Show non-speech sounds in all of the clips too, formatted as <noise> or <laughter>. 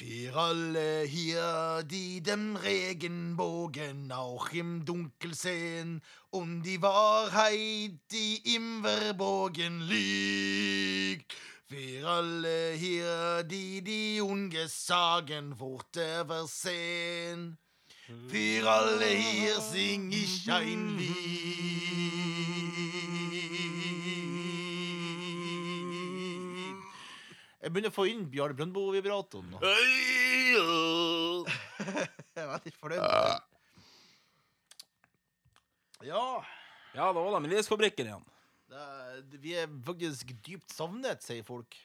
Für alle hier, die dem Regenbogen auch im Dunkel sehen und die Wahrheit, die im Verborgen liegt. Für alle hier, die die Ungesagen Worte versehen. Für alle hier sing ich ein Lied. Jeg begynner å få inn Bjarne Brøndbo-vibratoren. nå. Jeg <laughs> er veldig fornøyd. Ja, Ja, da var det Melodiesfabrikken igjen. det er, vi er faktisk dypt savnet, sier folk.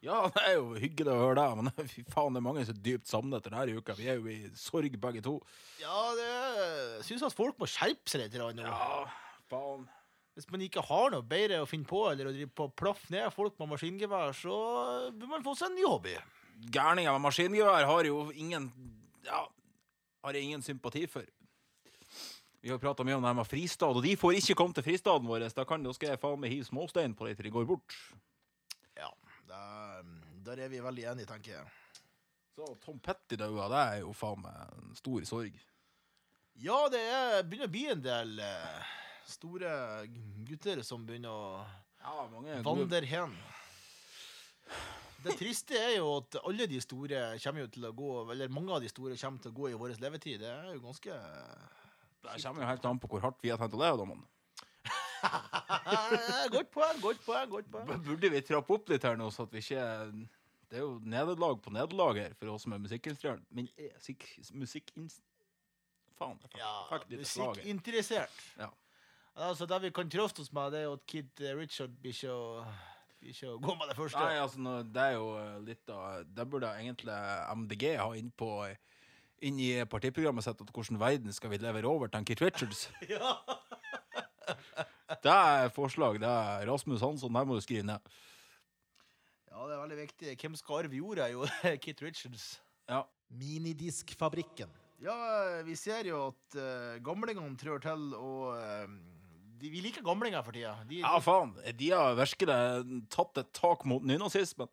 Ja, det er jo hyggelig å høre det, men <laughs> fy faen, det er mange som er dypt savnet denne uka. Vi er jo i sorg, begge to. Ja, det jeg syns at folk må skjerpe seg litt grann nå. Ja, faen. Hvis man ikke har noe bedre å finne på, eller å drive på plaffe ned folk med maskingevær, så bør man få seg en ny hobby. Gærninger med maskingevær har jo ingen Ja, har jeg ingen sympati for. Vi har prata mye om det her med fristad, og de får ikke komme til fristaden vår. Da, kan, jeg faen meg hive småstein på dem til de går bort. Ja, der, der er vi veldig enige, tenker jeg. Så Tom Petty daua, det er jo faen meg en stor sorg. Ja, det er, begynner å bli en del eh, store gutter som begynner å Ja, mange vandre hen. Det triste er jo at alle de store kommer jo til å gå Eller mange av de store kommer til å gå i vår levetid. Det er jo ganske Det kommer jo helt an på hvor hardt vi har tenkt å leve, da, mann. Eh, <laughs> Godt poeng, godt poeng. godt poeng. Burde vi trappe opp litt her nå, så at vi ikke Det er jo nederlag på nederlag her for oss som er musikkinstruktøren. Men er musikkinst... Faen. Ja, musikkinteressert. Ja. Altså, Det vi kan trøste oss med, det er jo at Kid Richard blir ikke å, ikke å gå med det første. Nei, altså, nå, det er jo litt av Det burde egentlig MDG ha inn på inn i partiprogrammet sitt at hvordan verden skal vi levere over til Kit Richards. <laughs> Ja. <laughs> Det er forslag. det er Rasmus Hansson, der må du skrive ned. ja, det er veldig viktig. Hvem skal arve jorda? Jo, <laughs> Kit Richards. Ja. Minidiskfabrikken. Ja, vi ser jo at uh, gamlingene trør til, å eh, de, vi liker gamlinger for tida. De, Ja, faen. De har virkelig tatt et tak mot nynazismen.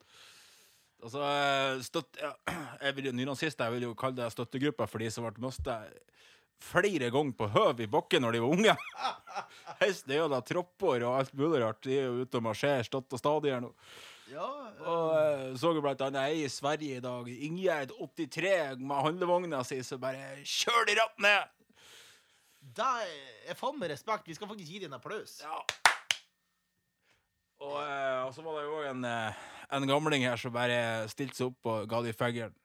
Altså, eh, støtt, ja, <clears throat> jeg vil jo nynazist, jeg vil jo kalle det støttegruppa for de som ble mista flere ganger på høv i bakken når de var unge. <laughs> Hest, det er jo da tropper og alt mulig rart. De er jo ute og marsjerer støtt og stadig her nå. ja, Og eh, så jo blant annet ei i Sverige i dag, Ingjerd 83, med handlevogna si, så bare kjør de ratt ned! Det er faen med respekt. Vi skal faktisk gi dem en applaus. Ja. Og, eh, og så var det jo en, eh, en gamling her som bare stilte seg opp og ga de fingeren.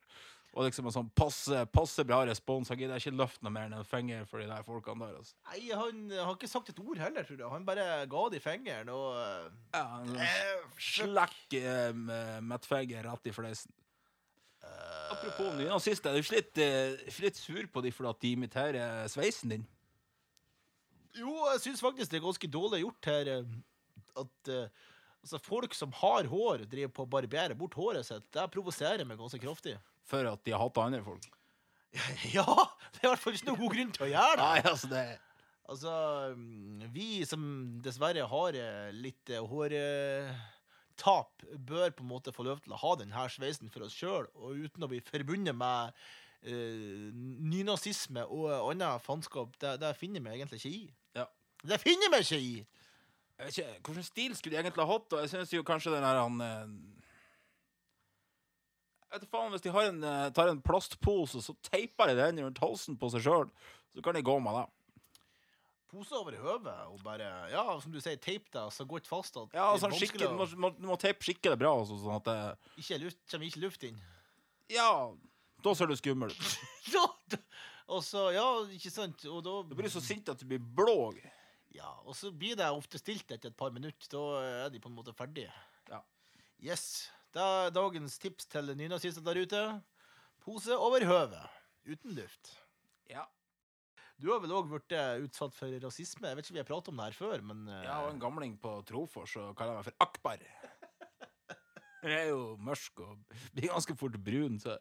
Og liksom en sånn passe, passe bra respons. Han gidder ikke løfte noe mer enn en finger for de der folkene der. Altså. Nei, han har ikke sagt et ord heller, tror jeg. Han bare ga de fingeren og eh, Ja, en sånn eh, slekk eh, med mettfinger rett i fleisen. Apropos nynazister, er du ikke litt, eh, ikke litt sur på de fordi at de imiterer sveisen din? Jo, jeg syns faktisk det er ganske dårlig gjort her eh, at eh, altså folk som har hår, driver på å barbere bort håret sitt. Det provoserer meg ganske kraftig. For at de har hatt andre folk? <laughs> Ja! Det er i hvert fall ikke noen god grunn til å gjøre det. Nei, altså det Altså, mm, vi som dessverre har eh, litt hårtap, bør på en måte få lov til å ha denne sveisen for oss sjøl, og uten å bli forbundet med uh, nynazisme og annet faenskap. Det, det finner vi egentlig ikke i. Det finner jeg meg ikke i! Jeg vet ikke, Hvilken stil skulle de egentlig ha hatt? da? Jeg synes jo kanskje den her han eh, Jeg vet faen, Hvis de har en, eh, tar en plastpose, så teiper de den rundt halsen på seg sjøl, så kan de gå med det. Pose over hodet og bare Ja, som du sier, teip deg så godt fast at Ja, altså, skikke, du, må, må, må teipe skikkelig bra, altså, sånn at det ikke luft, kommer ikke luft inn. Ja, da ser du skummel ut. <laughs> Ja, og så, ja, ikke sant? Og da Du blir så sint at du blir blå. Ja, og så blir det ofte stilt etter et par minutter. Da er de på en måte ferdige. Ja. Yes. Det er dagens tips til nynazister der ute. Pose over høvet. Uten luft. Ja. Du har vel òg blitt eh, utsatt for rasisme? Jeg vet ikke om vi har pratet om det her før, men eh, Jeg har en gamling på Trofors og kaller meg for Akbar. Jeg er jo mørk og blir ganske fort brun, så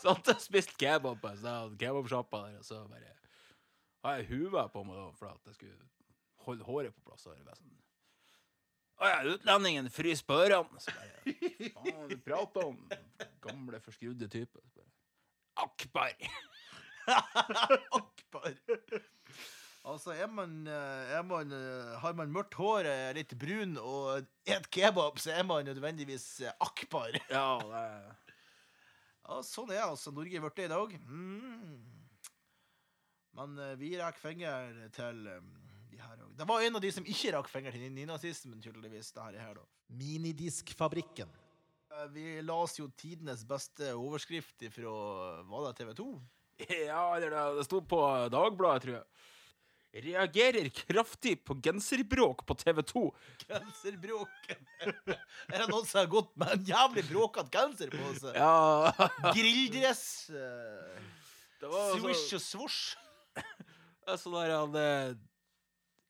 satt og spiste kebab på sånn kebabsjappa der, og så bare har jeg huva på meg da, for at jeg skulle holde håret på plass. Og sånn. Å ja, utlendingen fryser på ørene. Så bare <laughs> Faen, du prater om gamle, forskrudde type. Bare, Akbar! <laughs> Akbar. Altså, er man, eh, er man eh, Har man mørkt hår, er litt brun og et kebab, så er man nødvendigvis eh, akbar. Ja, <laughs> det er... Ja, sånn er altså Norge blitt i dag. Mm. Men eh, vi rekker fingeren til eh, her òg. Det var en av de som ikke rakk fingeren til nynazismen, tydeligvis. det her, her da. Minidiskfabrikken. Eh, Vi las jo tidenes beste overskrift fra Var det TV 2? Ja, eller det, det sto på Dagbladet, tror jeg. Reagerer kraftig på genserbråk på TV 2. Genserbråken. <laughs> er det noen som har gått med en jævlig bråkete genser på seg? Ja, <laughs> Grilldress. eh, det var Swish og svosj. <laughs> Sånn der han eh,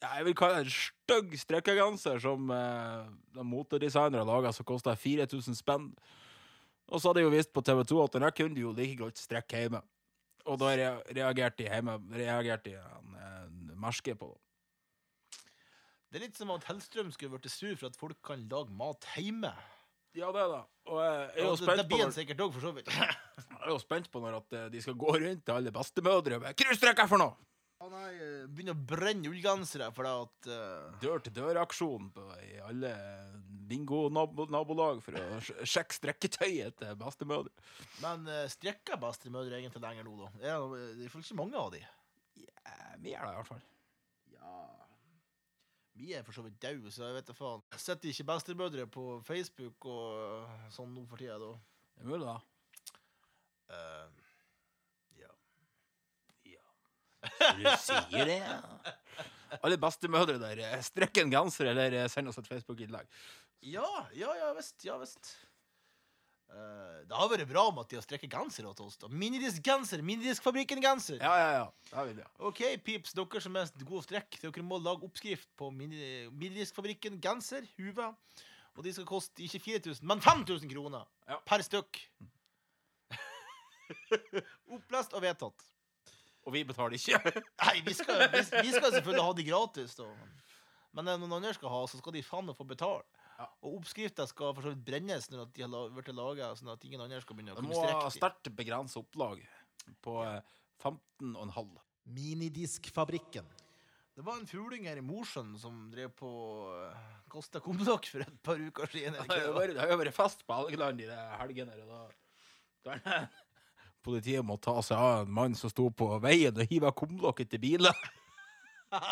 Jeg vil kalle det en stygg strekkegenser som eh, de motedesignere laga, som kosta 4000 spenn. Og så hadde jeg jo vist på TV 2 at den her kunne du jo like godt strekke hjemme. Og da reagerte de hjemme Reagerte de en, en merske på det. Det er litt som at Hellstrøm skulle blitt sur for at folk kan lage mat hjemme. Ja, det er det. Og jeg er jo spent det, det blir en sikkert òg, for så vidt. <laughs> jeg er jo spent på når at eh, de skal gå rundt til alle bestemødre og bare Hva strekker jeg for noe? Han har begynt å brenne ullgensere fordi at uh... Dør-til-dør-aksjon i alle bingo-nabolag for å sjekke strekketøyet til bestemødre. Men uh, strekker bestemødre egentlig lenger nå, da? Det er, det er ikke mange av de. Yeah, Vi er det i hvert fall. Ja Vi er for så vidt døde, så jeg vet da faen. Jeg setter ikke bestemødre på Facebook og eh, sånn nå for tida, da. Det er mulig, da. Eh, ja. Du sier det, ja. Alle bestemødre der, eh, strekk en genser eller eh, send oss et Facebook-innlegg. Ja, ja, ja visst. Ja visst. Uh, det har vært bra om at de har strekket genser til oss. Minidisk-genser! Minidiskfabrikken-genser! Ja, ja, ja. Det vil jeg. OK, pips, dere som er gode å strekke. Dere må lage oppskrift på mini- Minidiskfabrikken genser, Huva. Og de skal koste ikke 4000, men 5000 kroner Ja. per stykk. <laughs> Opplest og vedtatt. Og vi betaler ikke. <laughs> Nei, vi skal, vi, vi skal selvfølgelig ha de gratis, da. Men når noen andre skal ha, så skal de faen meg få betale. Ja. Og oppskrifta skal for så vidt brennes når de har blitt laga, sånn at ingen andre skal begynne å Det kunne må ha strekke dem. sterkt begrenset opplag på eh, 15,5. Minidiskfabrikken. Det var en fugling her i Mosjøen som drev på uh, Kosta Kumlok for et par uker siden. Det har jo var. vært, fest på Helgeland i de helgene. Da, da det- Politiet må ta seg av en mann som sto på veien og hiva kumlokket til bilen. <laughs>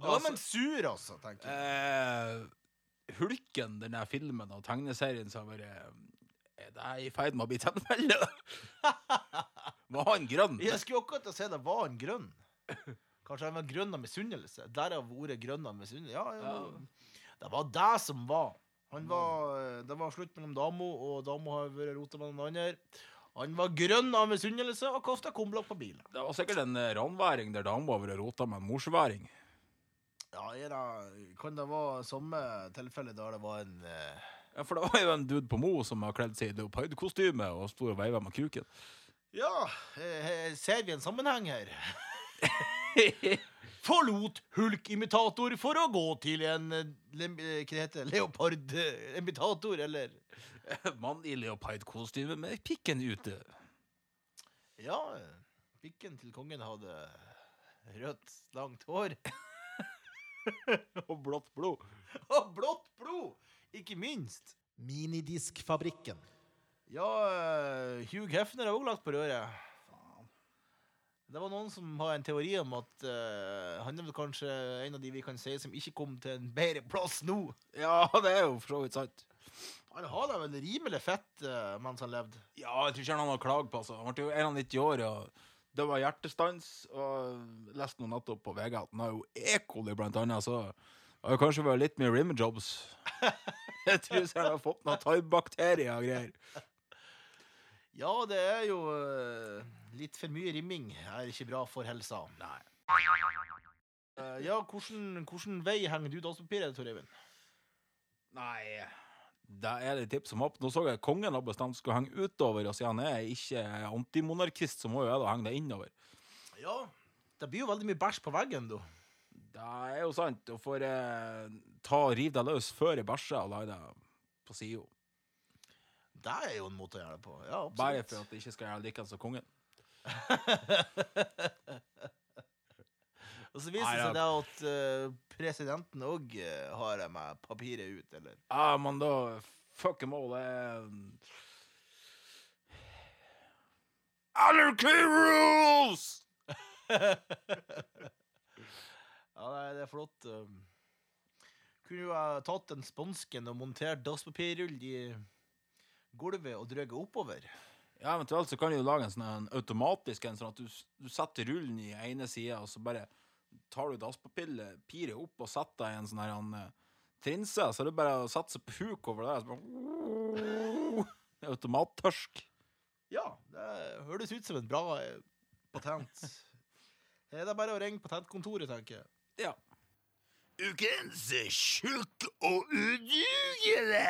Da var man sur, altså, tenker jeg. Eh, Hulken, den der filmen og tegneserien som har vært Er det i ferd med å bli tilfelle? <laughs> Var han grønn? Jeg skulle akkurat til å si det var han grønn. Kanskje han var grønn av misunnelse. Derav ordet grønn av misunnelse. Ja, ja. Det var det som var. Han var, eh, det var slutt mellom dama, og dama har vært rota med den andre. Han var grønn av misunnelse og kasta kumlokk på bilen. Det var sikkert en eh, ranværing der dama har vært rota med en morsværing. Ja, det, kan det være samme tilfelle der det var en eh, Ja, For det var jo en dude på Mo som har kledd seg i leopardkostyme og sto og veiva med kuken. Ja, eh, ser vi en sammenheng her? <laughs> Forlot hulkimitator for å gå til en eh, lem, eh, Hva heter det? Leopardimitator, eller? Mann i leopardkostyme med pikken ute. Ja, pikken til kongen hadde rødt, langt hår. <laughs> Og blått blod. <laughs> Og blått blod! Ikke minst. Minidiskfabrikken. Ja, eh, Hugh Hefner har også lagt på røret. Det var noen som har en teori om at uh, han er vel kanskje en av de vi kan si som ikke kom til en bedre plass nå. Ja, det er jo for så vidt sant. Han har da vel rimelig fett uh, mens han levde. Ja, jeg tror ikke han har å på. Altså. Han ble jo 91 år, og det var hjertestans. Og jeg leste nå nettopp på VG at han har jo E. coli, blant annet, så det har kanskje vært litt mye rimjobs. <laughs> jeg tror ikke han har fått noen tarmbakterier og greier. Ja, det er jo eh, litt for mye rimming. Er ikke bra for helsa. Nei. Eh, ja, hvordan, hvordan vei henger du daspapiret, Tor Eivind? Nei, det er det tips om opp. Nå så jeg kongen har bestemt skulle henge utover, og siden han er ikke antimonarkist, så må jo jeg da henge det innover. Ja, det blir jo veldig mye bæsj på veggen, du. Det er jo sant. Du får eh, ta riv deg løs før jeg bæsjer og legge deg på sida. Det er jo en måte å gjøre det på. Ja, absolutt. Bare for at det ikke skal gjøre likeens som kongen. <laughs> Og så viser det seg da at eh, presidenten òg har det med papiret ut, eller Ja, men da Fuck em all. Det Anarchy rules! <laughs> Ja, nei, det er flott. um. Kunne jo ha tatt den spansken og montert dasspapirrull i gulvet og drøget oppover. Ja, eventuelt så kan du lage en sånn en automatisk en, sånn at du, du setter rullen i ene sida, og så bare tar du dasspapiret opp og setter deg i en sånn her en, eh, trinse. Så er det bare å sette seg på huk over der. Så bare, automattørsk. Ja, det høres ut som et bra eh, patent. Det er bare å ringe patentkontoret, tenker jeg. Ja. Ukens tjukk og udugelig.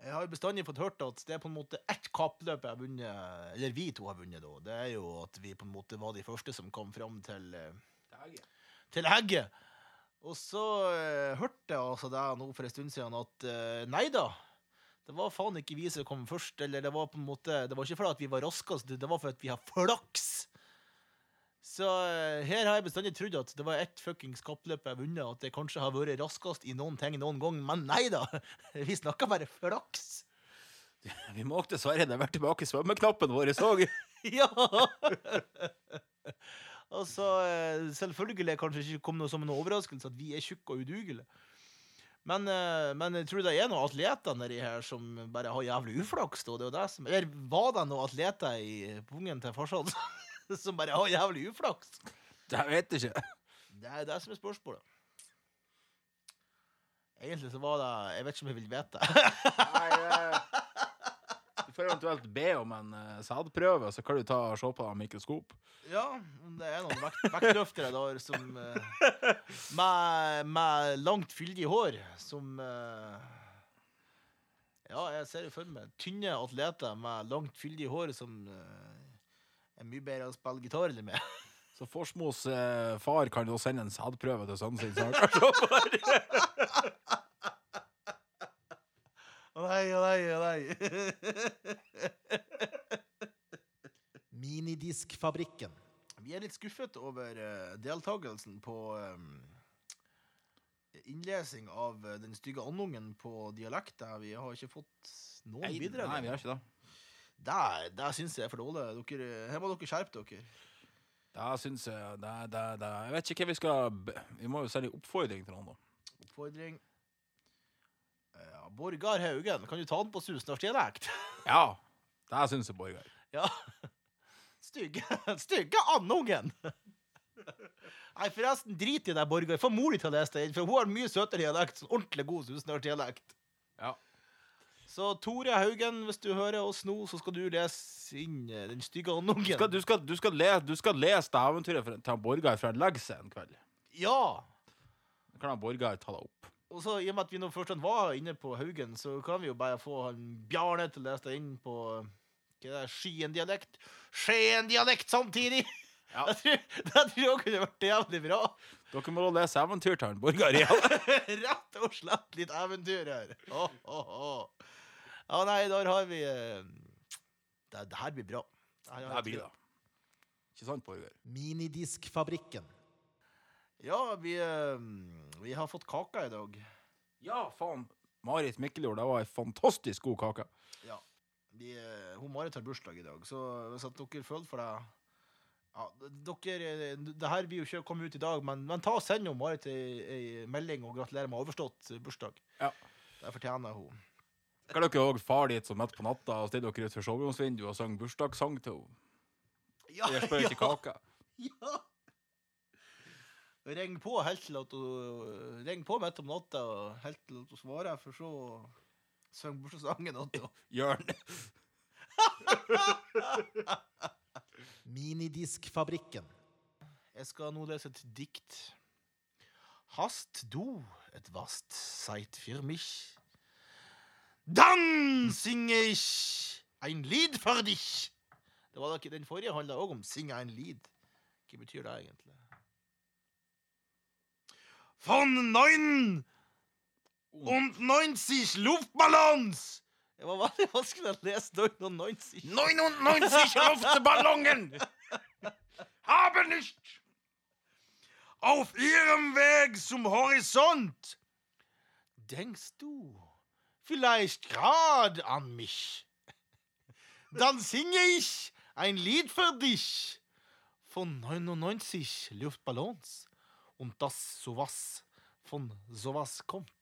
Jeg har jo bestandig fått hørt at det er på en måte ett kappløp jeg har vunnet, eller vi to har vunnet, da. Det er jo at vi på en måte var de første som kom fram til, Hegge. til hegget. Og så eh, hørte jeg altså det nå for en stund siden at eh, nei da, det var faen ikke vi som kom først. Eller det var på en måte, det var ikke fordi vi var raskest, det var fordi vi har flaks. Så eh, her har jeg bestandig trodd at det var ett fuckings kappløp jeg vunnet, at det kanskje har vært raskest i noen ting noen gang, men nei da! <laughs> Vi snakker bare flaks. <laughs> Vi må dessverre være tilbake i svømmeknappen vår òg. <laughs> Ja! altså, så eh, selvfølgelig kanskje ikke kom noe som en overraskelse at vi er tjukke og udugelige. Men, eh, men jeg tror det er noen atleter nedi her som bare har jævlig uflaks. Da. Det er det som, eller var det noen atleter i pungen til farsan <laughs> som bare har jævlig uflaks? Jeg vet ikke. Det er det som er spørsmålet. Egentlig så var det Jeg vet ikke om jeg vil vite. Nei, eh, du får eventuelt be om en uh, sædprøve, så kan du ta og se på mikroskop. Ja, om det er noen vekt, vektløftere der som eh, med, med langt, fyldig hår som eh, Ja, jeg ser jo for meg tynne atleter med langt, fyldig hår som eh, er mye bedre å spille gitar eller med. <laughs> Så Forsmos eh, far kan jo sende en sædprøve til sønnen sin. Så han kan se på det. Å nei, å nei, å nei. <laughs> Minidiskfabrikken. Vi er litt skuffet over uh, deltakelsen på um, innlesing av uh, Den stygge andungen på dialekt. Vi har ikke fått noen bidrag. nei, vi har ikke det. Det, det syns jeg er for dårlig. Dere, her må dere skjerpe dere. Det syns jeg det, det, det, Jeg vet ikke hva vi skal Vi må jo sende en oppfordring til noen, da. Oppfordring. Ja, Borgar Haugen, kan du ta den på susnarsdialekt? <laughs> Ja, det syns jeg, Borgar. Ja. <laughs> Stygge, stygge andungen! <laughs> Nei, forresten, drit i deg, Borgar. Få mor di til å lese det inn, for hun har mye søtere dialekt. Sånn ordentlig god susnarsdialekt. Ja. Så Tore Haugen, hvis du hører oss nå, så skal du lese inn eh, Den stygge andungen. Du skal, du skal, du skal, le, du skal lese det eventyret til Borgar fra seg en kveld. Ja! Da kan han Borgar ta det opp. Og så, I og med at vi nå først var inne på Haugen, så kan vi jo bare få han Bjarne til å lese det inn på Skien-dialekt. Skien-dialekt samtidig! Ja. <laughs> Jeg tror, det tror jeg kunne vært jævlig bra. Dere må lese eventyr til Borgar igjen. <laughs> Rett og slett litt eventyr her. Oh, oh, åh. Ja, nei, der har vi eh, Det, det her blir bra. Det her Det her blir det. Ikke sant, Borger? Minidiskfabrikken. Ja, vi, eh, vi har fått kaka i dag. Ja, faen. Marit Mikkeljord, det var ei fantastisk god kake. Ja. Vi, eh, hun Marit har bursdag i dag, så hvis at dere føler for det ja, dere, Det her blir jo ikke komme ut i dag, men, men ta og send Marit ei melding og gratulerer med overstått bursdag. Ja. Det fortjener hun. Kan dere òg fare dit som midt på natta og stille dere ut for soveromsvinduet og synge bursdagssang til henne? Ja, Jeg spør ikke kake. ja. Ring på helt til at hun Ring på midt om natta helt til at hun svarer, for så synger synge bursdagssangen til <laughs> henne. Jørn. <laughs> Minidiskfabrikken. Jeg skal nå lese et dikt. Hast du et vast seit für mich? Dann singe ich ein Lied for dich. Det var da Den forrige handla òg om 'Sing ein Lied'. Hva betyr det egentlig? Von neun und neunzig Luftballons! Det var veldig vanskelig å lese 99. 99 Luftballongen haben nicht Auf ihrem Weg zum Horizont denkst du vielleicht grad an mich. Dann singe ich ein Lied für dich von 99 Luftballons und das sowas von sowas kommt.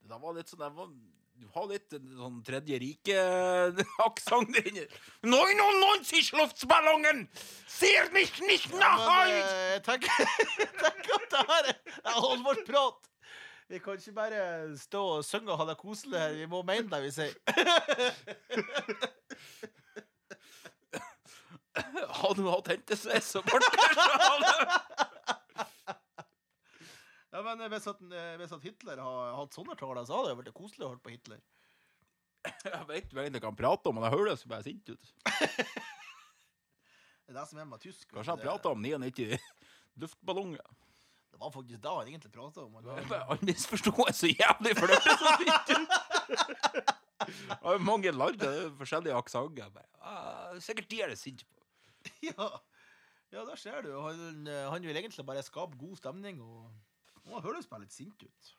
Det var litt sånn var, Du har litt sånn tredje rike-aksent <laughs> inni 99 Luftballongen ser mich nicht nach Men euch! eh, jeg tenker, <laughs> tenker at det her er er alvorsprat. Vi kan ikke bare stå og synge og ha det koselig her. Vi må mene det vi sier. <laughs> Hadde har hentesveis og barter, så <laughs> Ja, men hvis at, eh, hvis at Hitler har hatt sånne taler, så hadde det vært koselig å høre på Hitler. <laughs> Jeg vet jo egentlig kan prate om, men jeg høres bare sint ut. Det er det som er med tysk. Kanskje han prater om 99 luftballonger. Det var faktisk det han egentlig prata om. Han, misforsto meg så jævlig, for det hørtes så sint ut. Jo mange land, det er forskjellige aksenter. Ah, Sikkert de er det sint på. <laughs> ja, ja, der ser du. Han, eh, han vil egentlig bare skape god stemning, og, han høres bare litt sint ut.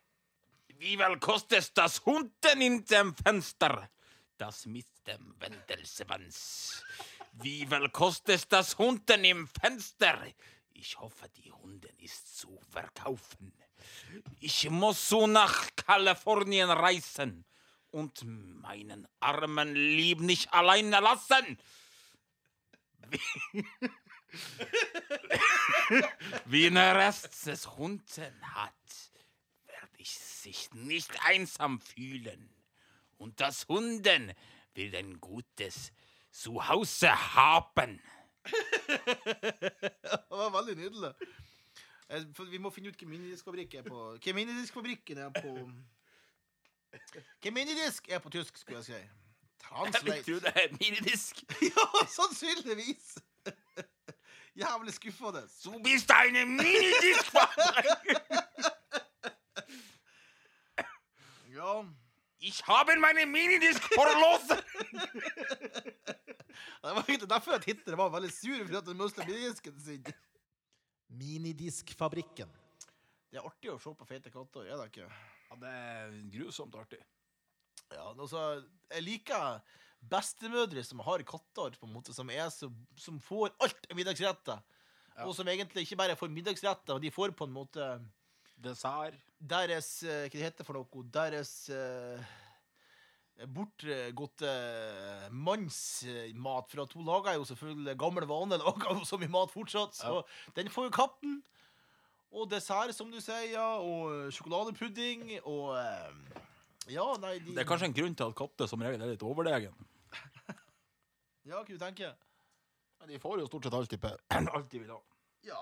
Vi vil kostes das Hunden in dem Fenster? Das mit dem «Vi vil viel kostet das Hunden im Fenster? Ich hoffe, die Hunden ist zu verkaufen. Ich muss so nach Kalifornien reisen und meinen armen Lieb nicht alleine lassen. Wie, <laughs> ein Rest des Hunden hat werde ich sich nicht einsam fühlen. Und das Hunden will ein gutes Zuhause haben. Det var veldig nydelig. Eh, for Vi må finne ut hvem minidiskfabrikk er på Hvem minidiskfabrikken er på Hvem minidisk er på tysk, skulle jeg si. Jeg Translate. tror det er minidisk. <laughs> Ja, sannsynligvis. Jævlig skuffende. Du bist eine Minidiskfabrik. Ja. Ich habe meine Minidisk verloren. <laughs> <laughs> Det var egentlig derfor at Hitler var veldig sur for at han mista minidisken sin. Minidiskfabrikken. Det er artig å se på feite katter, er det ikke? Ja, det er grusomt artig. Ja, altså, jeg liker bestemødre som har katter, på en måte, som, er så, som får alt av middagsretter. Ja. Og som egentlig ikke bare får middagsretter, men de får på en måte Dessert. deres eh, Hva det heter for noe? Deres uh, bortgåtte mannsmat. For at hun lager jo selvfølgelig gammel vane, <laughs> lager jo så mye mat fortsatt. Så den får jo katten. Og dessert, som du sier, ja. Og sjokoladepudding. Og eh, Ja, nei de, Det er kanskje en grunn til at katter som regel er litt overlegen. Ja, hva du tenker du? de får jo stort sett alt de <clears throat> vil ha. Ja.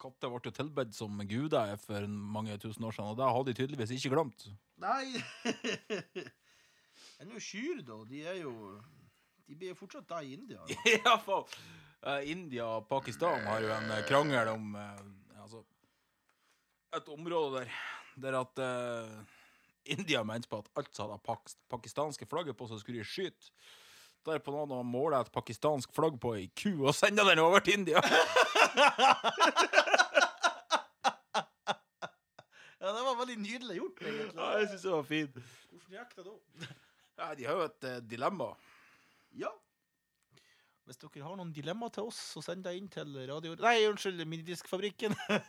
Katter ble tilbedt som guder for mange tusen år siden, og det har de tydeligvis ikke glemt. Nei <laughs> Enn jo kyr, da. De er jo De blir fortsatt der i India. Da. Iallfall. Uh, India og Pakistan har jo en eh, krangel om uh, altså, et område der der at uh, India mente på at alt som hadde pak pakistanske flagget på, seg, skulle de skyte. Derpå noen måler jeg et pakistansk flagg på ei ku og sender den over til India. <laughs> Ja, det var veldig nydelig gjort, egentlig. Ja, jeg synes det var fint. Hvordan gikk det da? <laughs> Ja, de har jo et eh, dilemma. Ja. Hvis dere har noen dilemma til oss, så send det inn til radio... Nei, unnskyld, Minidiskfabrikken. <laughs>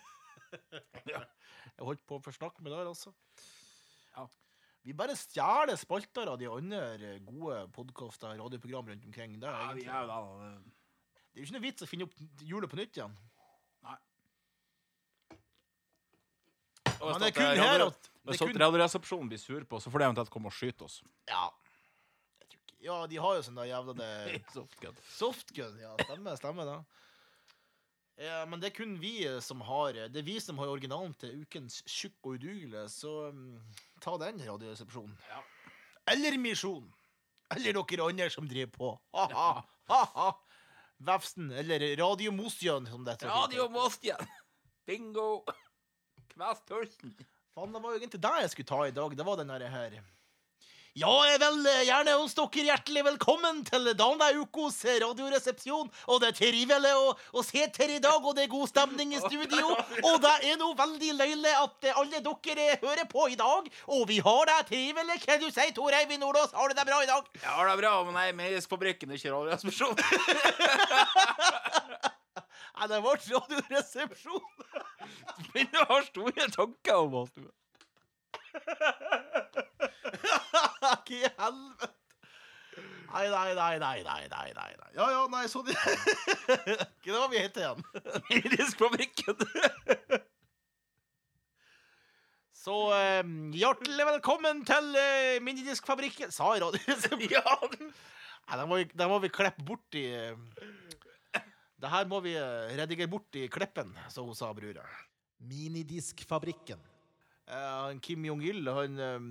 Ja. Jeg holdt på å forsnakke med det der, altså. Ja. Vi bare stjeler spalter av de andre gode podkaster, radioprogram rundt omkring. Det er, egentlig, da det er jo ikke noe vits å finne opp hjulet på nytt igjen. Men det er kun eh, her at det kun, Radioresepsjonen blir sur på så får de eventuelt komme og skyte oss. Ja. Ja, de har jo sånn jævla det <laughs> Softgun. Softgun, ja. Stemmer, stemmer det. Ja, men det er kun vi som har Det er vi som har originalen til ukens tjukk og udugelige, så um, ta den, Radioresepsjonen. Ja. Eller Misjon. Eller dere andre som driver på. Ha-ha, ha-ha. Vefsn, eller Radio Mostjøen, som det heter. Radio Mostjøen. Bingo. Kvestpulsen. Faen, det var jo egentlig det jeg skulle ta i dag. Det var den derre her. Ja, jeg vil eh, gjerne ønske dere hjertelig velkommen til denne ukos radioresepsjon. Og det er trivelig å, å se dere i dag, og det er god stemning i studio. <laughs> Og det er nå veldig løyelig at eh, alle dere hører på i dag. Og vi har det trivelig. Hva du sier Tor Eivind Nordås? Har du det bra i dag? Ja, det er bra, men jeg er med i Fabrikken, ikke Radioresepsjonen. <laughs> Nei, det ble radioresepsjon. <laughs> Men du har store tanker om oss, du. Hva i helvete? Nei, nei, nei, nei, nei, nei, nei. nei. Ja, ja, nei, sånn <laughs> Ikke det var vi het igjen? Medisk Fabrikken. Så eh, hjertelig velkommen til eh, Minidiskfabrikken Sa jeg radioresepsjon? ja. Nei, den må, vi, den må vi klippe bort i eh, det her må vi eh, redigere bort i Kleppen, som hun sa brura. Minidiskfabrikken. Uh, Kim Jong-il, han um,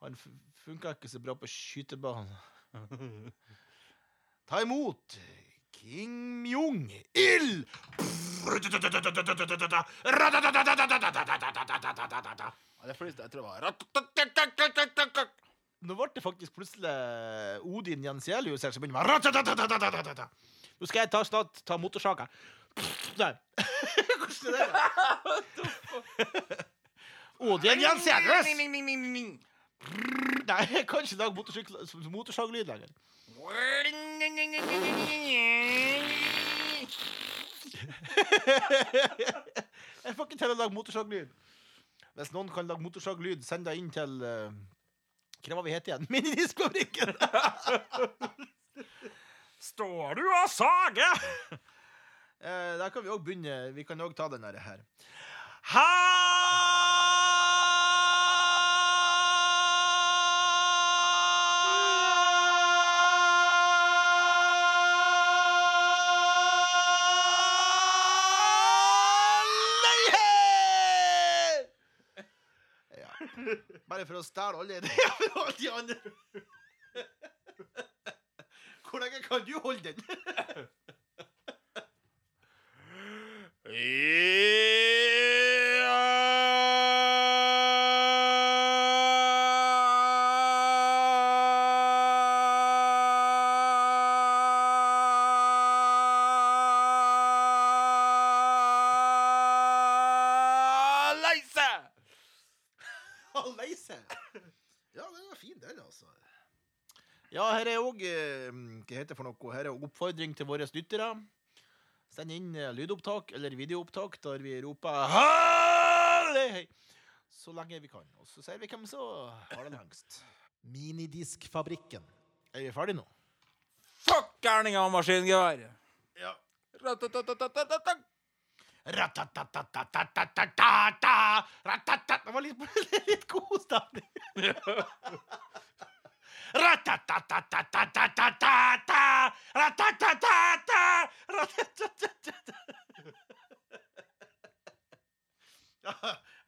Han funka ikke så bra på skytebanen. <laughs> Ta imot Kim Jong-il! Det er jeg tror det var Nå ble det faktisk plutselig Odin Jenselius her som begynner med nå skal jeg ta, snart ta motorsaga. Der. <laughs> Hvordan er det? <laughs> Odin Jenselius! Nei, jeg kan ikke lage motorsaglyd lenger. <laughs> Jeg får ikke til å lage motorsaglyd. Hvis noen kan lage motorsaglyd, send det inn til uh, Hva var vi het igjen? Minidiskfabrikken! Står du og sager? <laughs> Eh, der kan vi òg begynne. Vi kan òg ta den her. Halleihe! Bare for å stjele alle de <laughs> andre. because you hold it. <laughs> og her er oppfordring til våre lyttere. Send inn eh, lydopptak eller videoopptak der vi roper Hallei! Så lenge vi kan. Og så ser vi hvem som har den lengst. Minidiskfabrikken. Er vi ferdige nå? Fuck gærninga og maskingevær! Ja. Det var litt, <laughs> litt god stemning. <laughs> Ratatatatatatatata, ratatatata,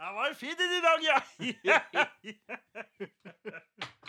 Jeg var fin i dag, ja. <laughs>